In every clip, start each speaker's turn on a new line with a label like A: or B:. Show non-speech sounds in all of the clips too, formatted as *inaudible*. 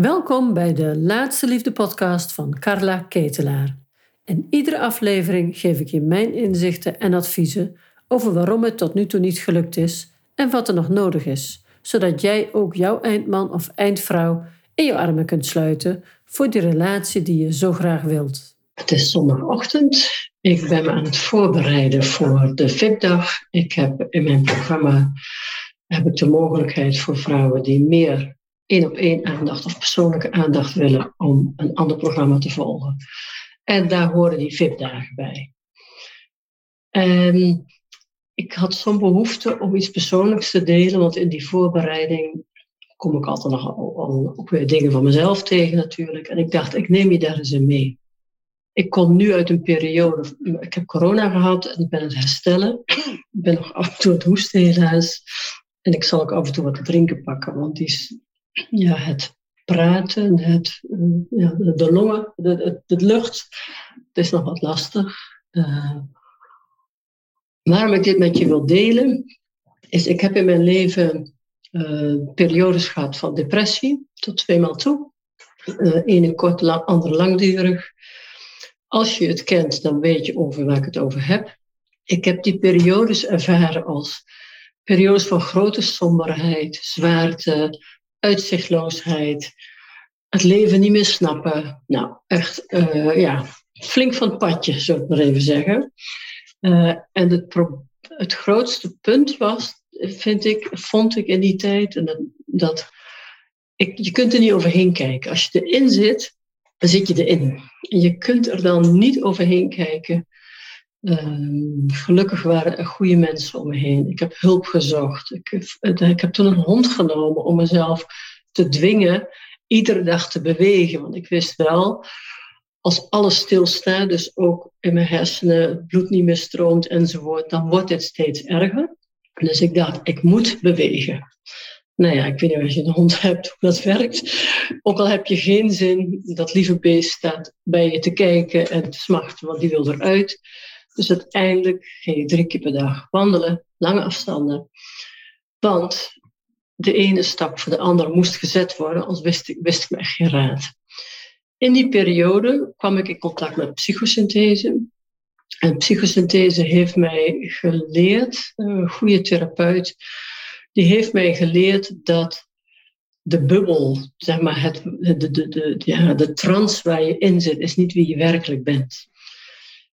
A: Welkom bij de Laatste Liefde podcast van Carla Ketelaar. In iedere aflevering geef ik je mijn inzichten en adviezen over waarom het tot nu toe niet gelukt is en wat er nog nodig is, zodat jij ook jouw eindman of eindvrouw in je armen kunt sluiten voor die relatie die je zo graag wilt.
B: Het is zondagochtend. Ik ben me aan het voorbereiden voor de VIP-dag. Ik heb in mijn programma heb ik de mogelijkheid voor vrouwen die meer één op één aandacht of persoonlijke aandacht willen om een ander programma te volgen. En daar horen die VIP-dagen bij. En ik had zo'n behoefte om iets persoonlijks te delen, want in die voorbereiding kom ik altijd nog al, ook weer dingen van mezelf tegen natuurlijk. En ik dacht, ik neem je daar eens in mee. Ik kom nu uit een periode, ik heb corona gehad en ik ben het herstellen. Ik ben nog af en toe het hoesten helaas. En ik zal ook af en toe wat drinken pakken, want die, ja, het praten, het, eh, ja, de, longen, de, lucht, het is nog wat lastig. Uh, waarom ik dit met je wil delen, is ik heb in mijn leven uh, periodes gehad van depressie, tot tweemaal toe. Uh, ene kort, lang, andere langdurig. Als je het kent, dan weet je over waar ik het over heb. Ik heb die periodes ervaren als periodes van grote somberheid, zwaarte, uitzichtloosheid, het leven niet meer snappen. Nou, echt, uh, ja, flink van het padje, zou ik maar even zeggen. Uh, en het, het grootste punt was, vind ik, vond ik in die tijd, en dat, dat ik, je kunt er niet overheen kijken. Als je erin zit, dan zit je erin. En je kunt er dan niet overheen kijken. Uh, gelukkig waren er goede mensen om me heen. Ik heb hulp gezocht. Ik, ik heb toen een hond genomen om mezelf te dwingen iedere dag te bewegen. Want ik wist wel, als alles stilstaat, dus ook in mijn hersenen, het bloed niet meer stroomt enzovoort, dan wordt het steeds erger. Dus ik dacht, ik moet bewegen. Nou ja, ik weet niet als je een hond hebt hoe dat werkt. Ook al heb je geen zin, dat lieve beest staat bij je te kijken en te smachten, want die wil eruit. Dus uiteindelijk ging je drie keer per dag wandelen, lange afstanden. Want de ene stap voor de andere moest gezet worden, anders wist ik, wist ik me echt geen raad. In die periode kwam ik in contact met psychosynthese. En psychosynthese heeft mij geleerd, een goede therapeut, die heeft mij geleerd dat de bubbel, zeg maar, het, de, de, de, ja, de trance waar je in zit, is niet wie je werkelijk bent.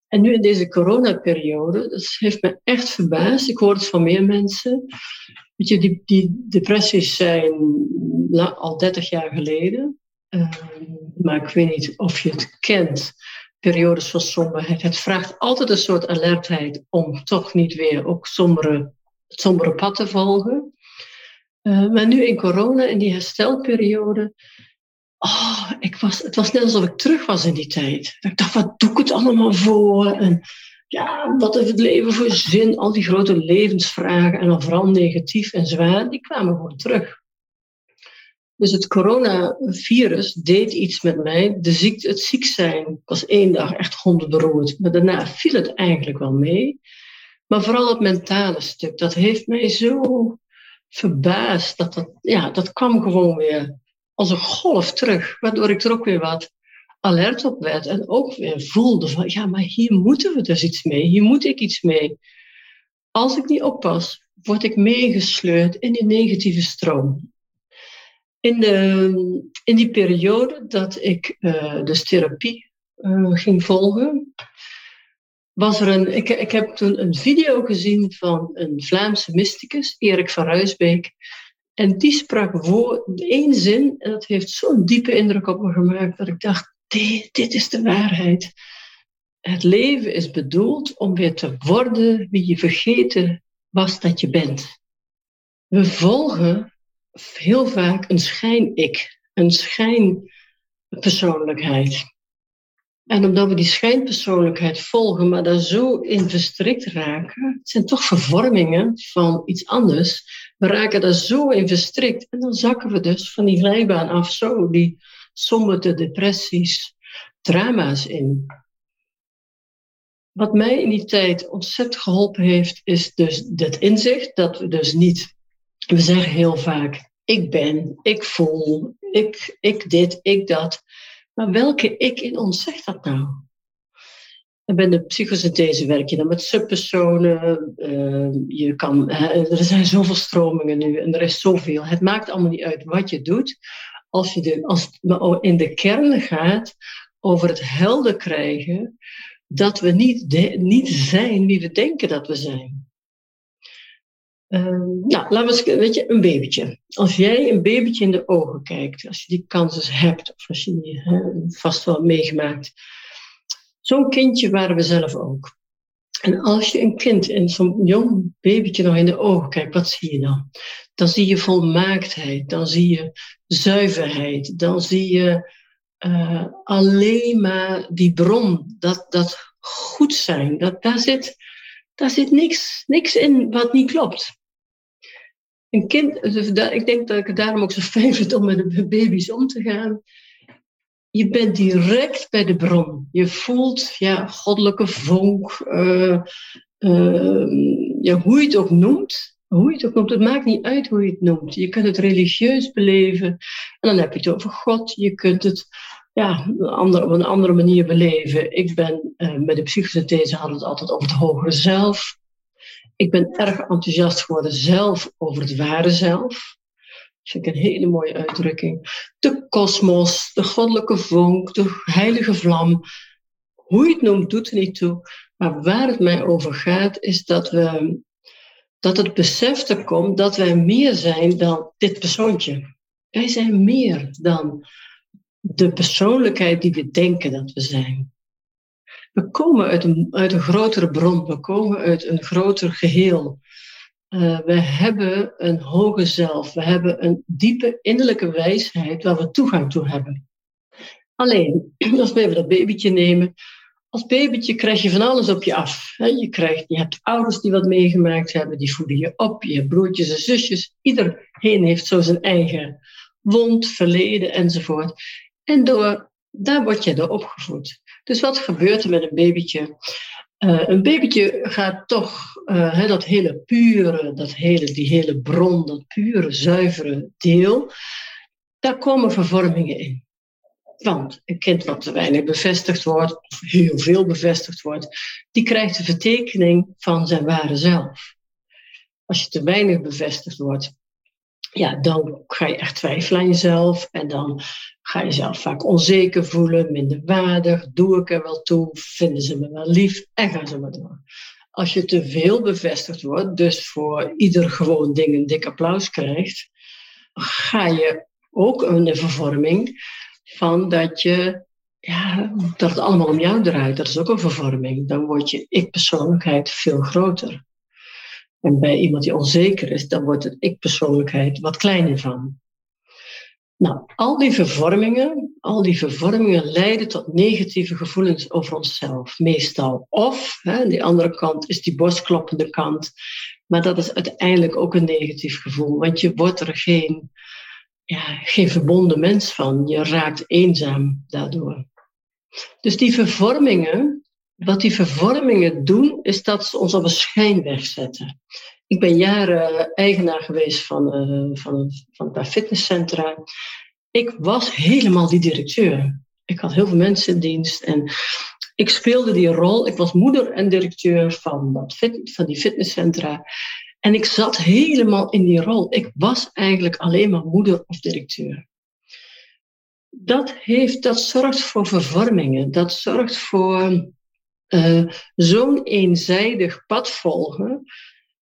B: En nu in deze coronaperiode, dat heeft me echt verbaasd. Ik hoor het van meer mensen. Weet je, die, die depressies zijn al 30 jaar geleden. Uh, maar ik weet niet of je het kent. Periodes van somberheid. Het vraagt altijd een soort alertheid om toch niet weer ook sombere, het sombere pad te volgen. Uh, maar nu in corona, in die herstelperiode, oh, ik was, het was net alsof ik terug was in die tijd. Ik dacht, wat doe ik het allemaal voor? En ja, wat heeft het leven voor zin? Al die grote levensvragen en dan vooral negatief en zwaar, die kwamen gewoon terug. Dus het coronavirus deed iets met mij. De ziekte, het ziek zijn was één dag echt hondenberoerd. Maar daarna viel het eigenlijk wel mee. Maar vooral het mentale stuk, dat heeft mij zo verbaasd. Dat, dat, ja, dat kwam gewoon weer als een golf terug. Waardoor ik er ook weer wat alert op werd en ook weer voelde van, ja, maar hier moeten we dus iets mee, hier moet ik iets mee. Als ik niet oppas, word ik meegesleurd in die negatieve stroom. In, de, in die periode dat ik uh, dus therapie uh, ging volgen, was er een. Ik, ik heb toen een video gezien van een Vlaamse mysticus, Erik van Ruisbeek. En die sprak één zin, en dat heeft zo'n diepe indruk op me gemaakt, dat ik dacht: dit, dit is de waarheid. Het leven is bedoeld om weer te worden wie je vergeten was dat je bent. We volgen heel vaak een schijn-ik, een schijnpersoonlijkheid. En omdat we die schijnpersoonlijkheid volgen, maar daar zo in verstrikt raken, het zijn toch vervormingen van iets anders. We raken daar zo in verstrikt en dan zakken we dus van die glijbaan af, zo die sombere depressies, drama's in. Wat mij in die tijd ontzettend geholpen heeft, is dus dit inzicht dat we dus niet, we zeggen heel vaak, ik ben, ik voel, ik, ik dit, ik dat. Maar welke ik in ons zegt dat nou? En bij de psychosynthese werk je dan met subpersonen. Uh, je kan, er zijn zoveel stromingen nu en er is zoveel. Het maakt allemaal niet uit wat je doet. Als je de, als het in de kern gaat over het helder krijgen dat we niet, niet zijn wie we denken dat we zijn. Uh, nou, laten we eens, weet je, een babytje. Als jij een babytje in de ogen kijkt, als je die kansen hebt, of als je die vast wel meegemaakt. Zo'n kindje waren we zelf ook. En als je een kind in zo'n jong babytje nog in de ogen kijkt, wat zie je dan? Dan zie je volmaaktheid, dan zie je zuiverheid, dan zie je uh, alleen maar die bron, dat, dat goed zijn. Dat, daar zit, daar zit niks, niks in wat niet klopt. Een kind, dus ik denk dat ik het daarom ook zo fijn vind om met de baby's om te gaan. Je bent direct bij de bron. Je voelt ja, goddelijke vonk. Uh, ja, hoe je het ook noemt. Hoe je het ook noemt, het maakt niet uit hoe je het noemt. Je kunt het religieus beleven. En dan heb je het over God. Je kunt het ja, op een andere manier beleven. Ik ben uh, met de psychosynthese hadden het altijd over het hogere zelf. Ik ben erg enthousiast geworden zelf over het ware zelf. Vind ik een hele mooie uitdrukking. De kosmos, de goddelijke vonk, de heilige vlam. Hoe je het noemt, doet er niet toe. Maar waar het mij over gaat, is dat, we, dat het besef er komt dat wij meer zijn dan dit persoontje. Wij zijn meer dan de persoonlijkheid die we denken dat we zijn. We komen uit een, uit een grotere bron, we komen uit een groter geheel. Uh, we hebben een hoge zelf, we hebben een diepe innerlijke wijsheid waar we toegang toe hebben. Alleen, *clears throat* als we even dat babytje nemen, als babytje krijg je van alles op je af. Je, krijgt, je hebt ouders die wat meegemaakt hebben, die voeden je op, je hebt broertjes en zusjes. Iedereen heeft zo zijn eigen wond, verleden enzovoort. En door, daar word je door opgevoed. Dus wat gebeurt er met een babytje? Uh, een babytje gaat toch uh, dat hele pure, dat hele, die hele bron, dat pure, zuivere deel, daar komen vervormingen in. Want een kind wat te weinig bevestigd wordt, of heel veel bevestigd wordt, die krijgt de vertekening van zijn ware zelf. Als je te weinig bevestigd wordt, ja, dan ga je echt twijfelen aan jezelf. En dan ga je jezelf vaak onzeker voelen, minder waardig. Doe ik er wel toe? Vinden ze me wel lief? En gaan ze maar door. Als je te veel bevestigd wordt, dus voor ieder gewoon ding een dik applaus krijgt, ga je ook een vervorming van dat je ja, dat het allemaal om jou draait. Dat is ook een vervorming. Dan wordt je ik-persoonlijkheid veel groter. En bij iemand die onzeker is, dan wordt het ik-persoonlijkheid wat kleiner van. Nou, al die vervormingen, al die vervormingen leiden tot negatieve gevoelens over onszelf, meestal. Of, hè, die andere kant is die borstkloppende kant, maar dat is uiteindelijk ook een negatief gevoel, want je wordt er geen, ja, geen verbonden mens van. Je raakt eenzaam daardoor. Dus die vervormingen, wat die vervormingen doen, is dat ze ons op een schijnweg zetten. Ik ben jaren eigenaar geweest van, uh, van, van een paar fitnesscentra. Ik was helemaal die directeur. Ik had heel veel mensen in dienst en ik speelde die rol. Ik was moeder en directeur van, dat van die fitnesscentra. En ik zat helemaal in die rol. Ik was eigenlijk alleen maar moeder of directeur. Dat, heeft, dat zorgt voor vervormingen. Dat zorgt voor uh, zo'n eenzijdig pad volgen,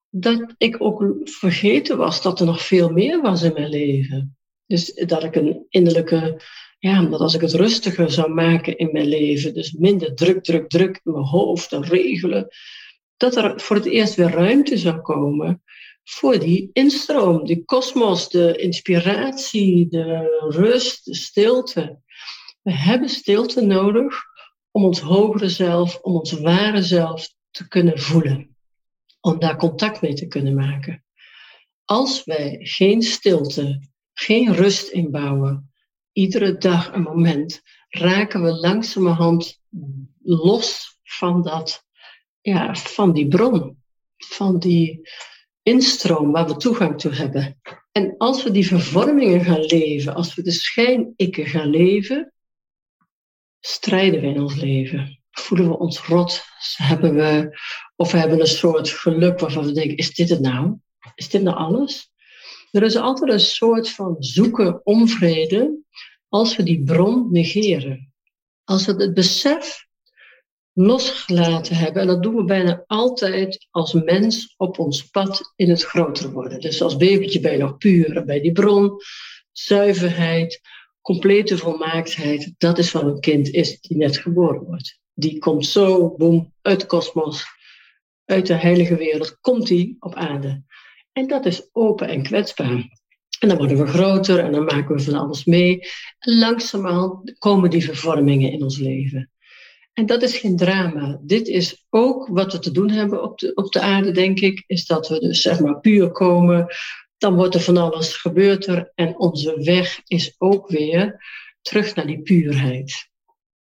B: dat ik ook vergeten was dat er nog veel meer was in mijn leven. Dus dat ik een innerlijke, ja, dat als ik het rustiger zou maken in mijn leven, dus minder druk, druk, druk in mijn hoofd en regelen, dat er voor het eerst weer ruimte zou komen voor die instroom, die kosmos, de inspiratie, de rust, de stilte. We hebben stilte nodig om ons hogere zelf, om ons ware zelf te kunnen voelen. Om daar contact mee te kunnen maken. Als wij geen stilte, geen rust inbouwen, iedere dag een moment, raken we langzamerhand los van dat, ja, van die bron, van die instroom waar we toegang toe hebben. En als we die vervormingen gaan leven, als we de schijn-ikken gaan leven, strijden we in ons leven. Voelen we ons rot? Hebben we, of we hebben een soort geluk waarvan we denken, is dit het nou? Is dit nou alles? Er is altijd een soort van zoeken onvrede als we die bron negeren. Als we het besef losgelaten hebben. En dat doen we bijna altijd als mens op ons pad in het groter worden. Dus als babytje ben je nog puur bij die bron, zuiverheid, complete volmaaktheid. Dat is wat een kind is die net geboren wordt. Die komt zo, boem, uit de kosmos, uit de heilige wereld, komt die op aarde. En dat is open en kwetsbaar. En dan worden we groter en dan maken we van alles mee. En komen die vervormingen in ons leven. En dat is geen drama. Dit is ook wat we te doen hebben op de, op de aarde, denk ik. Is dat we dus zeg maar puur komen. Dan wordt er van alles gebeurd er. En onze weg is ook weer terug naar die puurheid.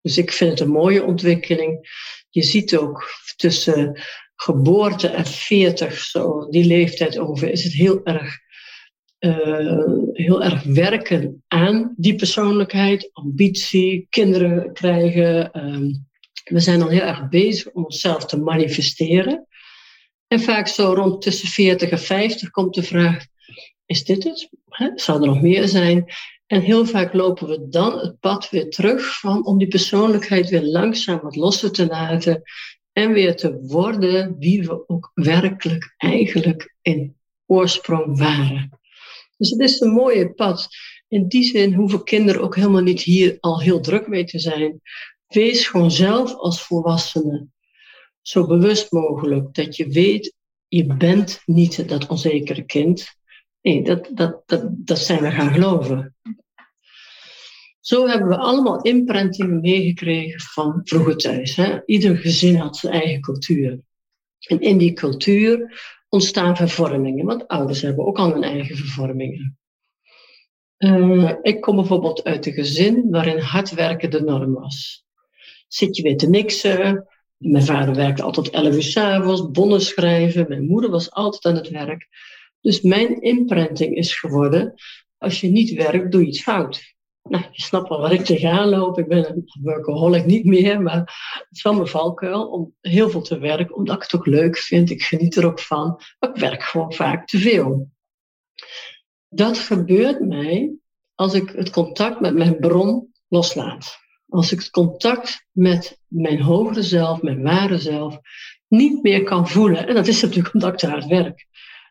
B: Dus ik vind het een mooie ontwikkeling. Je ziet ook tussen geboorte en 40, zo die leeftijd over, is het heel erg, uh, heel erg werken aan die persoonlijkheid, ambitie, kinderen krijgen. Uh, we zijn dan heel erg bezig om onszelf te manifesteren. En vaak zo rond tussen 40 en 50 komt de vraag: is dit het? Zou er nog meer zijn? En heel vaak lopen we dan het pad weer terug van, om die persoonlijkheid weer langzaam wat losser te laten en weer te worden wie we ook werkelijk eigenlijk in oorsprong waren. Dus het is een mooie pad. In die zin hoeven kinderen ook helemaal niet hier al heel druk mee te zijn. Wees gewoon zelf als volwassene zo bewust mogelijk dat je weet, je bent niet dat onzekere kind. Nee, dat, dat, dat, dat zijn we gaan geloven. Zo hebben we allemaal imprintingen meegekregen van vroeger thuis. Hè? Ieder gezin had zijn eigen cultuur. En in die cultuur ontstaan vervormingen, want ouders hebben ook al hun eigen vervormingen. Uh, ik kom bijvoorbeeld uit een gezin waarin hard werken de norm was zit je weer te niksen. Mijn vader werkte altijd 11 uur s'avonds, bonnen schrijven. Mijn moeder was altijd aan het werk. Dus mijn imprinting is geworden, als je niet werkt, doe je iets fout. Nou, je snapt wel waar ik tegenaan loop. Ik ben een workaholic niet meer, maar het is wel mijn valkuil om heel veel te werken, omdat ik het ook leuk vind. Ik geniet er ook van, maar ik werk gewoon vaak te veel. Dat gebeurt mij als ik het contact met mijn bron loslaat als ik het contact met mijn hogere zelf, mijn ware zelf, niet meer kan voelen. En dat is natuurlijk omdat ik te hard werk.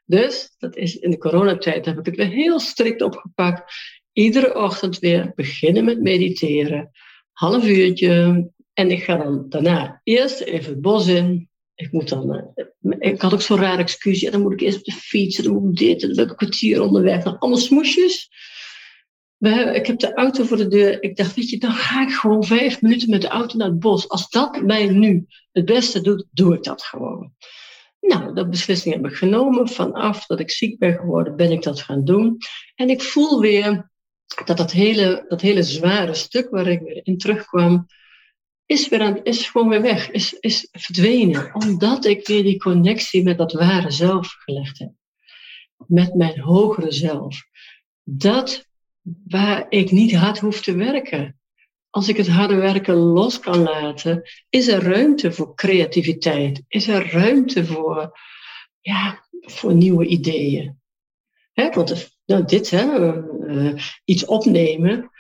B: Dus dat is, in de coronatijd heb ik het weer heel strikt opgepakt. Iedere ochtend weer beginnen met mediteren. Half uurtje. En ik ga dan daarna eerst even het bos in. Ik, moet dan, eh, ik had ook zo'n raar excuus. Dan moet ik eerst op de fiets. Dan moet ik dit. Dan ik een kwartier onderweg. Dan allemaal smoesjes ik heb de auto voor de deur. Ik dacht, weet je, dan ga ik gewoon vijf minuten met de auto naar het bos. Als dat mij nu het beste doet, doe ik dat gewoon. Nou, dat beslissing heb ik genomen. Vanaf dat ik ziek ben geworden, ben ik dat gaan doen. En ik voel weer dat dat hele, dat hele zware stuk waar ik weer in terugkwam, is, weer aan, is gewoon weer weg, is, is verdwenen. Omdat ik weer die connectie met dat ware zelf gelegd heb. Met mijn hogere zelf. Dat waar ik niet hard hoef te werken. Als ik het harde werken los kan laten, is er ruimte voor creativiteit. Is er ruimte voor, ja, voor nieuwe ideeën. Hè, want nou, dit, hè, uh, iets opnemen,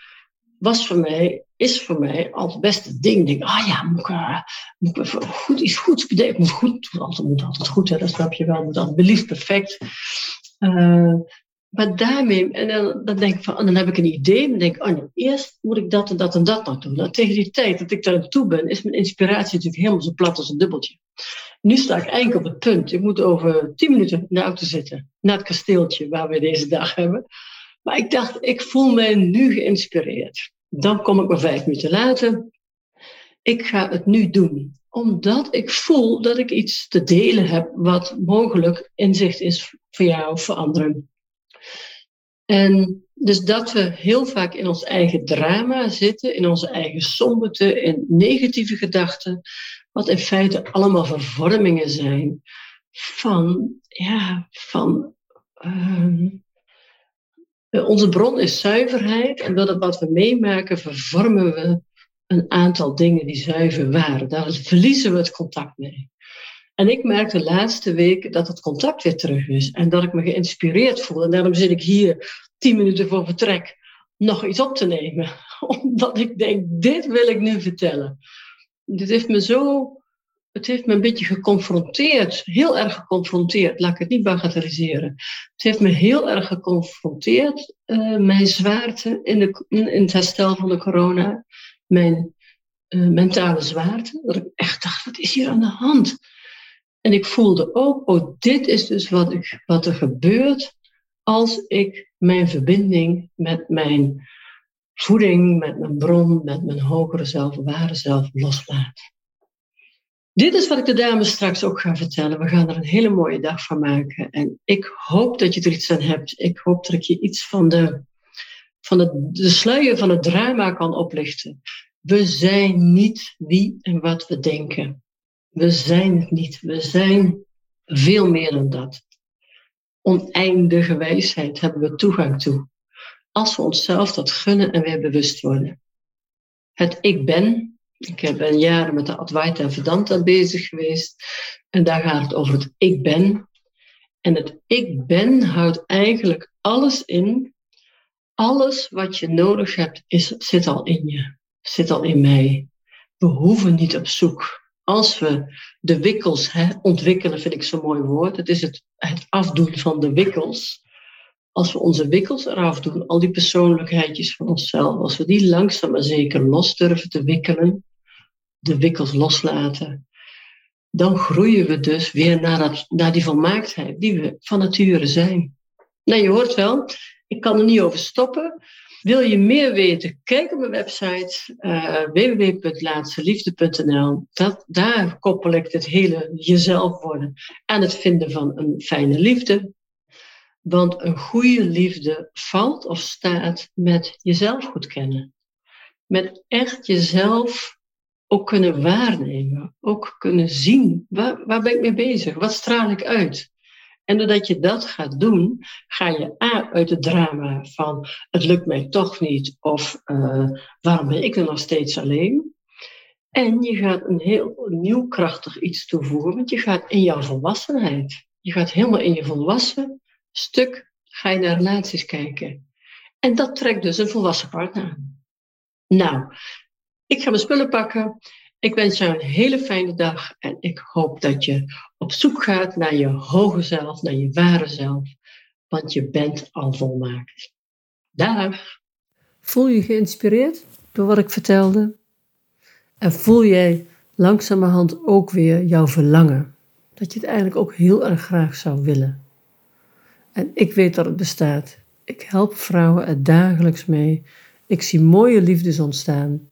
B: was voor mij, is voor mij al het beste ding. Denk, ah ja, moet ik, uh, moet goed, iets goeds bedenken. Ik moet goed, altijd, moet altijd goed, hè, dat snap je wel. Moet altijd beliefd perfect. Uh, maar daarmee, en dan, dan denk ik van, dan heb ik een idee. Dan denk ik, oh nee, eerst moet ik dat en dat en dat nog doen. Nou, tegen die tijd dat ik daar aan toe ben, is mijn inspiratie natuurlijk helemaal zo plat als een dubbeltje. Nu sta ik eigenlijk op het punt. Ik moet over tien minuten in de auto zitten. Naar het kasteeltje waar we deze dag hebben. Maar ik dacht, ik voel mij nu geïnspireerd. Dan kom ik maar vijf minuten later. Ik ga het nu doen. Omdat ik voel dat ik iets te delen heb wat mogelijk inzicht is voor jou of voor anderen. En dus dat we heel vaak in ons eigen drama zitten, in onze eigen somberte, in negatieve gedachten, wat in feite allemaal vervormingen zijn van, ja, van, uh, Eh, onze bron is zuiverheid en dat wat we meemaken vervormen we een aantal dingen die zuiver waren. Daar verliezen we het contact mee. En ik merk de laatste week dat het contact weer terug is en dat ik me geïnspireerd voel. En daarom zit ik hier tien minuten voor vertrek nog iets op te nemen. *laughs* Omdat ik denk, dit wil ik nu vertellen. Dit heeft me zo, het heeft me een beetje geconfronteerd, heel erg geconfronteerd, laat ik het niet bagatelliseren. Het heeft me heel erg geconfronteerd, uh, mijn zwaarte in, de, in het herstel van de corona, mijn uh, mentale zwaarte. Dat ik echt dacht, wat is hier aan de hand? En ik voelde ook, oh, dit is dus wat, wat er gebeurt als ik mijn verbinding met mijn voeding, met mijn bron, met mijn hogere zelf, ware zelf loslaat. Dit is wat ik de dames straks ook ga vertellen. We gaan er een hele mooie dag van maken. En ik hoop dat je er iets aan hebt. Ik hoop dat ik je iets van de, van de, de sluier van het drama kan oplichten. We zijn niet wie en wat we denken. We zijn het niet. We zijn veel meer dan dat. Oneindige wijsheid hebben we toegang toe. Als we onszelf dat gunnen en weer bewust worden. Het ik ben. Ik ben jaren met de Advaita Vedanta bezig geweest. En daar gaat het over het ik ben. En het ik ben houdt eigenlijk alles in. Alles wat je nodig hebt is, zit al in je. Zit al in mij. We hoeven niet op zoek als we de wikkels hè, ontwikkelen, vind ik zo'n mooi woord. Het is het, afdoen van de wikkels. Als we onze wikkels eraf doen, al die persoonlijkheidjes van onszelf, als we die langzaam maar zeker los durven te wikkelen, de wikkels loslaten, dan groeien we dus weer naar, dat, naar die volmaaktheid die we van nature zijn. Nou, je hoort wel, ik kan er niet over stoppen. Wil je meer weten? Kijk op mijn website uh. Daar koppel ik het hele jezelf worden aan het vinden van een fijne liefde. Want een goede liefde valt of staat met jezelf goed kennen. Met echt jezelf ook kunnen waarnemen, ook kunnen zien. Waar, waar ben ik mee bezig? Wat straal ik uit? En doordat je dat gaat doen, ga je A uit het drama van het lukt mij toch niet of uh, waarom ben ik er nog steeds alleen. En je gaat een heel nieuw krachtig iets toevoegen, want je gaat in jouw volwassenheid. Je gaat helemaal in je volwassen stuk, ga je naar relaties kijken. En dat trekt dus een volwassen partner aan. Nou, ik ga mijn spullen pakken. Ik wens jou een hele fijne dag en ik hoop dat je op zoek gaat naar je hoge zelf, naar je ware zelf, want je bent al volmaakt. Dag!
A: Voel je geïnspireerd door wat ik vertelde? En voel jij langzamerhand ook weer jouw verlangen? Dat je het eigenlijk ook heel erg graag zou willen. En ik weet dat het bestaat. Ik help vrouwen er dagelijks mee. Ik zie mooie liefdes ontstaan.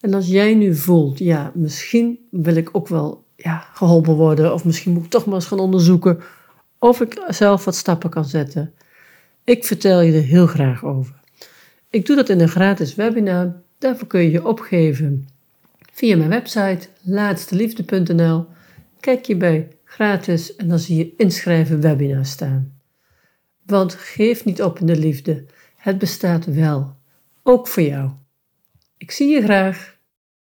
A: En als jij nu voelt, ja, misschien wil ik ook wel ja, geholpen worden, of misschien moet ik toch maar eens gaan onderzoeken of ik zelf wat stappen kan zetten. Ik vertel je er heel graag over. Ik doe dat in een gratis webinar. Daarvoor kun je je opgeven via mijn website laatsteliefde.nl. Kijk je bij gratis en dan zie je inschrijven webinar staan. Want geef niet op in de liefde. Het bestaat wel. Ook voor jou. Ik zie je graag.